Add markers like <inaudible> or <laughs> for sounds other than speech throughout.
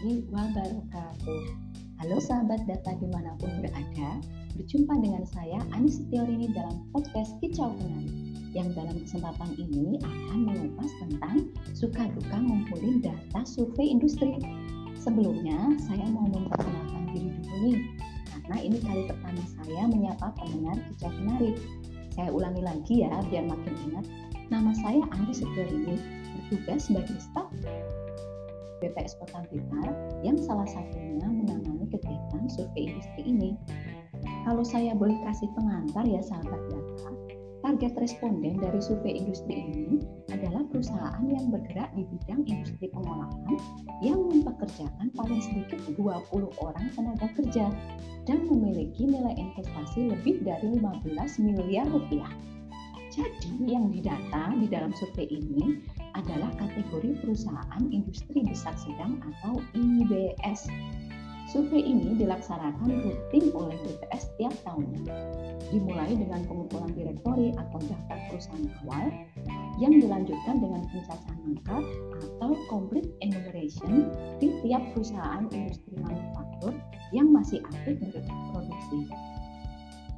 warahmatullahi wabarakatuh. Halo sahabat data di mana pun berada, berjumpa dengan saya Anis Setiarini dalam podcast Kicau Kenari yang dalam kesempatan ini akan mengupas tentang suka duka ngumpulin data survei industri. Sebelumnya, saya mau memperkenalkan diri dulu nih, karena ini kali pertama saya menyapa pendengar Kicau Kenari. Saya ulangi lagi ya, biar makin ingat. Nama saya Andi Setiarini, bertugas sebagai staf BPS Kota Blitar yang salah satunya menangani kegiatan survei industri ini. Kalau saya boleh kasih pengantar ya sahabat data, target responden dari survei industri ini adalah perusahaan yang bergerak di bidang industri pengolahan yang mempekerjakan paling sedikit 20 orang tenaga kerja dan memiliki nilai investasi lebih dari 15 miliar rupiah. Jadi yang didata di dalam survei ini adalah kategori perusahaan industri besar sedang atau IBS. Survei ini dilaksanakan rutin oleh BPS tiap tahunnya. Dimulai dengan pengumpulan direktori atau daftar perusahaan awal yang dilanjutkan dengan pencacahan lengkap atau complete enumeration di tiap perusahaan industri manufaktur yang masih aktif berproduksi.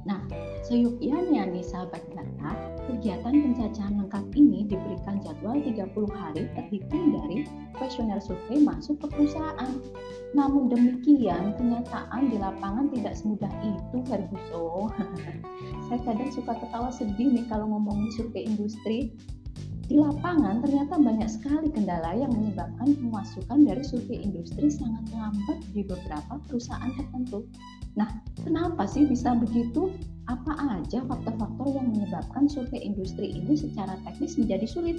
Nah, seyukianya nih sahabat data, kegiatan pencacahan lengkap ini diberikan jadwal 30 hari terhitung dari kuesioner survei masuk ke perusahaan. Namun demikian, kenyataan di lapangan tidak semudah itu, Ferguson. <laughs> Saya kadang suka ketawa sedih nih kalau ngomongin survei industri. Di lapangan ternyata banyak sekali kendala yang menyebabkan pemasukan dari survei industri sangat lambat di beberapa perusahaan tertentu. Nah, kenapa sih bisa begitu? Apa aja faktor-faktor yang menyebabkan survei industri ini secara teknis menjadi sulit?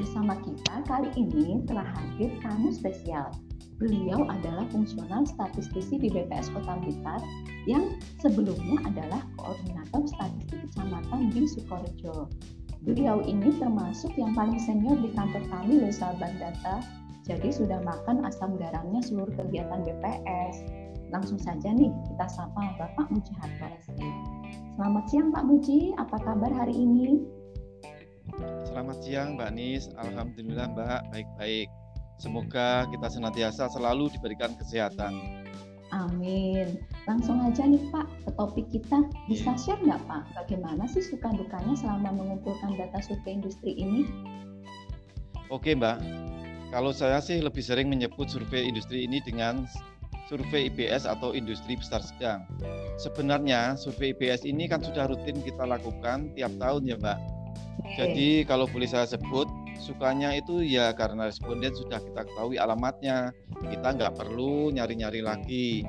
Bersama kita kali ini telah hadir tamu spesial. Beliau adalah fungsional statistisi di BPS Kota Blitar yang sebelumnya adalah koordinator statistik kecamatan di Sukorejo. Beliau ini termasuk yang paling senior di kantor kami loh sahabat data. Jadi sudah makan asam garamnya seluruh kegiatan BPS. Langsung saja nih kita sapa Bapak Muji Harto SE. Selamat siang Pak Muji, apa kabar hari ini? Selamat siang Mbak Nis, Alhamdulillah Mbak, baik-baik. Semoga kita senantiasa selalu diberikan kesehatan. Amin. Langsung aja nih Pak ke topik kita. Bisa share nggak Pak bagaimana sih suka dukanya selama mengumpulkan data survei industri ini? Oke Mbak, kalau saya sih lebih sering menyebut survei industri ini dengan survei IBS atau industri besar sedang. Sebenarnya survei IBS ini kan sudah rutin kita lakukan tiap tahun ya Mbak. Jadi kalau boleh saya sebut, sukanya itu ya karena responden sudah kita ketahui alamatnya, kita nggak perlu nyari-nyari lagi.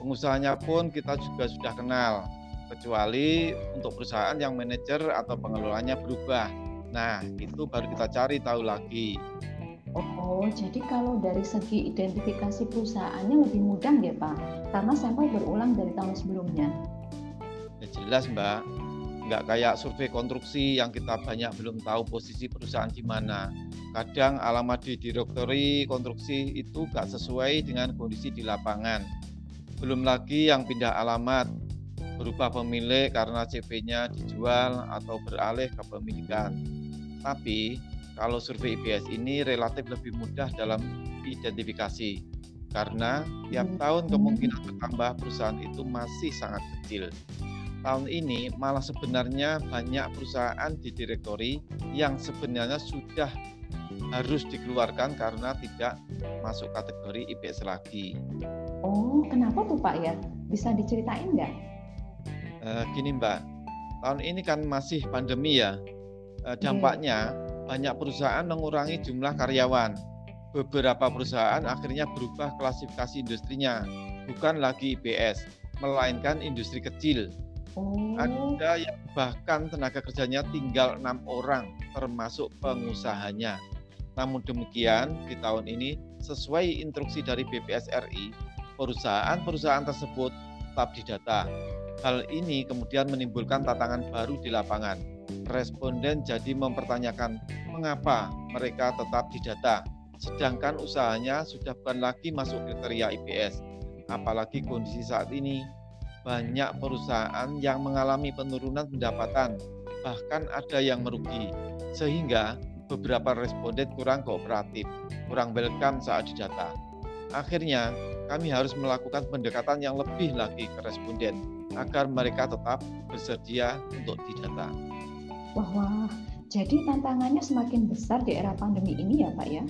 Pengusahanya pun kita juga sudah kenal, kecuali untuk perusahaan yang manajer atau pengelolanya berubah. Nah, itu baru kita cari tahu lagi. Oh, jadi kalau dari segi identifikasi perusahaannya lebih mudah ya Pak? Karena sampel berulang dari tahun sebelumnya. Ya jelas Mbak, nggak kayak survei konstruksi yang kita banyak belum tahu posisi perusahaan di mana. Kadang alamat di direktori konstruksi itu nggak sesuai dengan kondisi di lapangan. Belum lagi yang pindah alamat, berubah pemilik karena CV-nya dijual atau beralih ke pemilikan. Tapi kalau survei IBS ini relatif lebih mudah dalam identifikasi karena tiap hmm. tahun kemungkinan bertambah perusahaan itu masih sangat kecil. Tahun ini malah sebenarnya banyak perusahaan di direktori yang sebenarnya sudah harus dikeluarkan karena tidak masuk kategori IBS lagi. Oh, kenapa tuh Pak ya? Bisa diceritain nggak? Uh, gini Mbak, tahun ini kan masih pandemi ya. Uh, dampaknya yeah banyak perusahaan mengurangi jumlah karyawan. Beberapa perusahaan akhirnya berubah klasifikasi industrinya, bukan lagi IBS, melainkan industri kecil. Oh. Ada yang bahkan tenaga kerjanya tinggal enam orang, termasuk pengusahanya. Namun demikian, di tahun ini sesuai instruksi dari BPS RI, perusahaan-perusahaan tersebut tetap didata. Hal ini kemudian menimbulkan tantangan baru di lapangan. Responden jadi mempertanyakan mengapa mereka tetap didata, sedangkan usahanya sudah bukan lagi masuk kriteria IPS. Apalagi kondisi saat ini, banyak perusahaan yang mengalami penurunan pendapatan, bahkan ada yang merugi, sehingga beberapa responden kurang kooperatif, kurang welcome saat didata. Akhirnya, kami harus melakukan pendekatan yang lebih lagi ke responden agar mereka tetap bersedia untuk didata. Wah, wah. Jadi tantangannya semakin besar di era pandemi ini ya, Pak ya?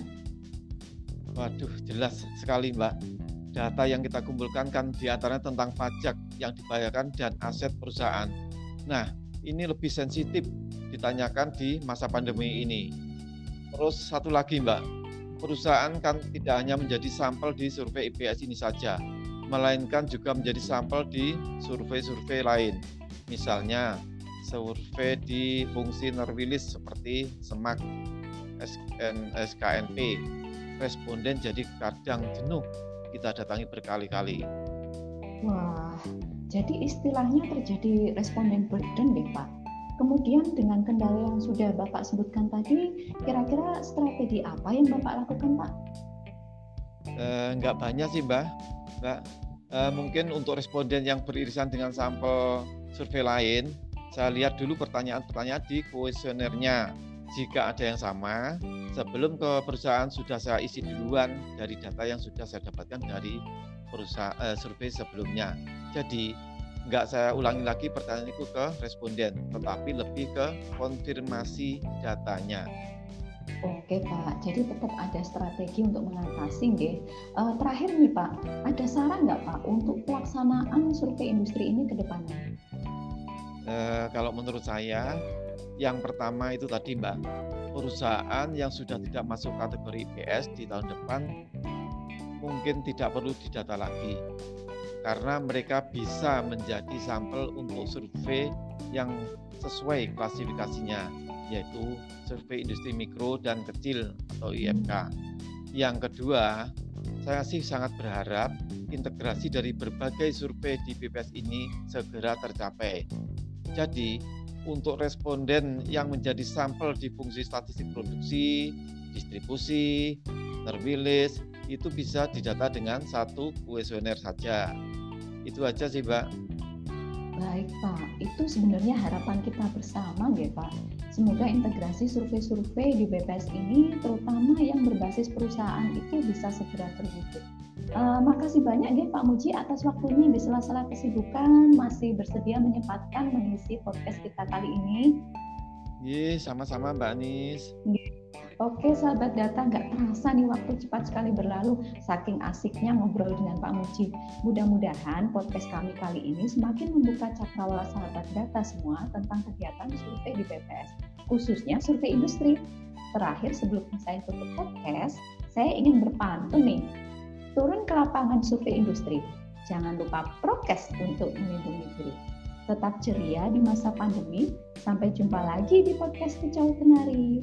Waduh, jelas sekali, Mbak. Data yang kita kumpulkan kan di antaranya tentang pajak yang dibayarkan dan aset perusahaan. Nah, ini lebih sensitif ditanyakan di masa pandemi ini. Terus satu lagi Mbak, perusahaan kan tidak hanya menjadi sampel di survei IPS ini saja, melainkan juga menjadi sampel di survei-survei lain. Misalnya survei di fungsi nerwilis seperti SEMAK, SKNP. Responden jadi kadang jenuh kita datangi berkali-kali. Wah, jadi istilahnya terjadi responden burden deh Pak. Kemudian dengan kendala yang sudah Bapak sebutkan tadi, kira-kira strategi apa yang Bapak lakukan Pak? Eh, enggak banyak sih Mbak. Mbak, eh, mungkin untuk responden yang beririsan dengan sampel survei lain, saya lihat dulu pertanyaan-pertanyaan di kuesionernya. Jika ada yang sama, sebelum ke perusahaan sudah saya isi duluan dari data yang sudah saya dapatkan dari perusahaan eh, survei sebelumnya. Jadi nggak saya ulangi lagi pertanyaan itu ke responden, tetapi lebih ke konfirmasi datanya. Oke Pak, jadi tetap ada strategi untuk mengatasi nggih. Uh, terakhir nih Pak, ada saran nggak Pak untuk pelaksanaan survei industri ini ke depannya? Uh, kalau menurut saya, yang pertama itu tadi Mbak, perusahaan yang sudah tidak masuk kategori IPS di tahun depan mungkin tidak perlu didata lagi karena mereka bisa menjadi sampel untuk survei yang sesuai klasifikasinya yaitu survei industri mikro dan kecil atau IMK. Yang kedua, saya sih sangat berharap integrasi dari berbagai survei di BPS ini segera tercapai. Jadi, untuk responden yang menjadi sampel di fungsi statistik produksi, distribusi, terbilis, itu bisa didata dengan satu kuesioner saja. Itu aja sih, Mbak. Baik, Pak. Itu sebenarnya harapan kita bersama, ya, Pak. Semoga integrasi survei-survei di BPS ini, terutama yang berbasis perusahaan itu bisa segera terwujud. Uh, makasih banyak ya Pak Muji atas waktunya di sela-sela kesibukan masih bersedia menyempatkan mengisi podcast kita kali ini. Iya, sama-sama Mbak Anis. Oke sahabat data, nggak terasa nih waktu cepat sekali berlalu saking asiknya ngobrol dengan Pak Muji. Mudah-mudahan podcast kami kali ini semakin membuka cakrawala sahabat data semua tentang kegiatan survei di BPS, khususnya survei industri. Terakhir sebelum saya tutup podcast, saya ingin berpantun nih. Turun ke lapangan survei industri. Jangan lupa prokes untuk melindungi diri tetap ceria di masa pandemi. Sampai jumpa lagi di podcast Kicau Kenari.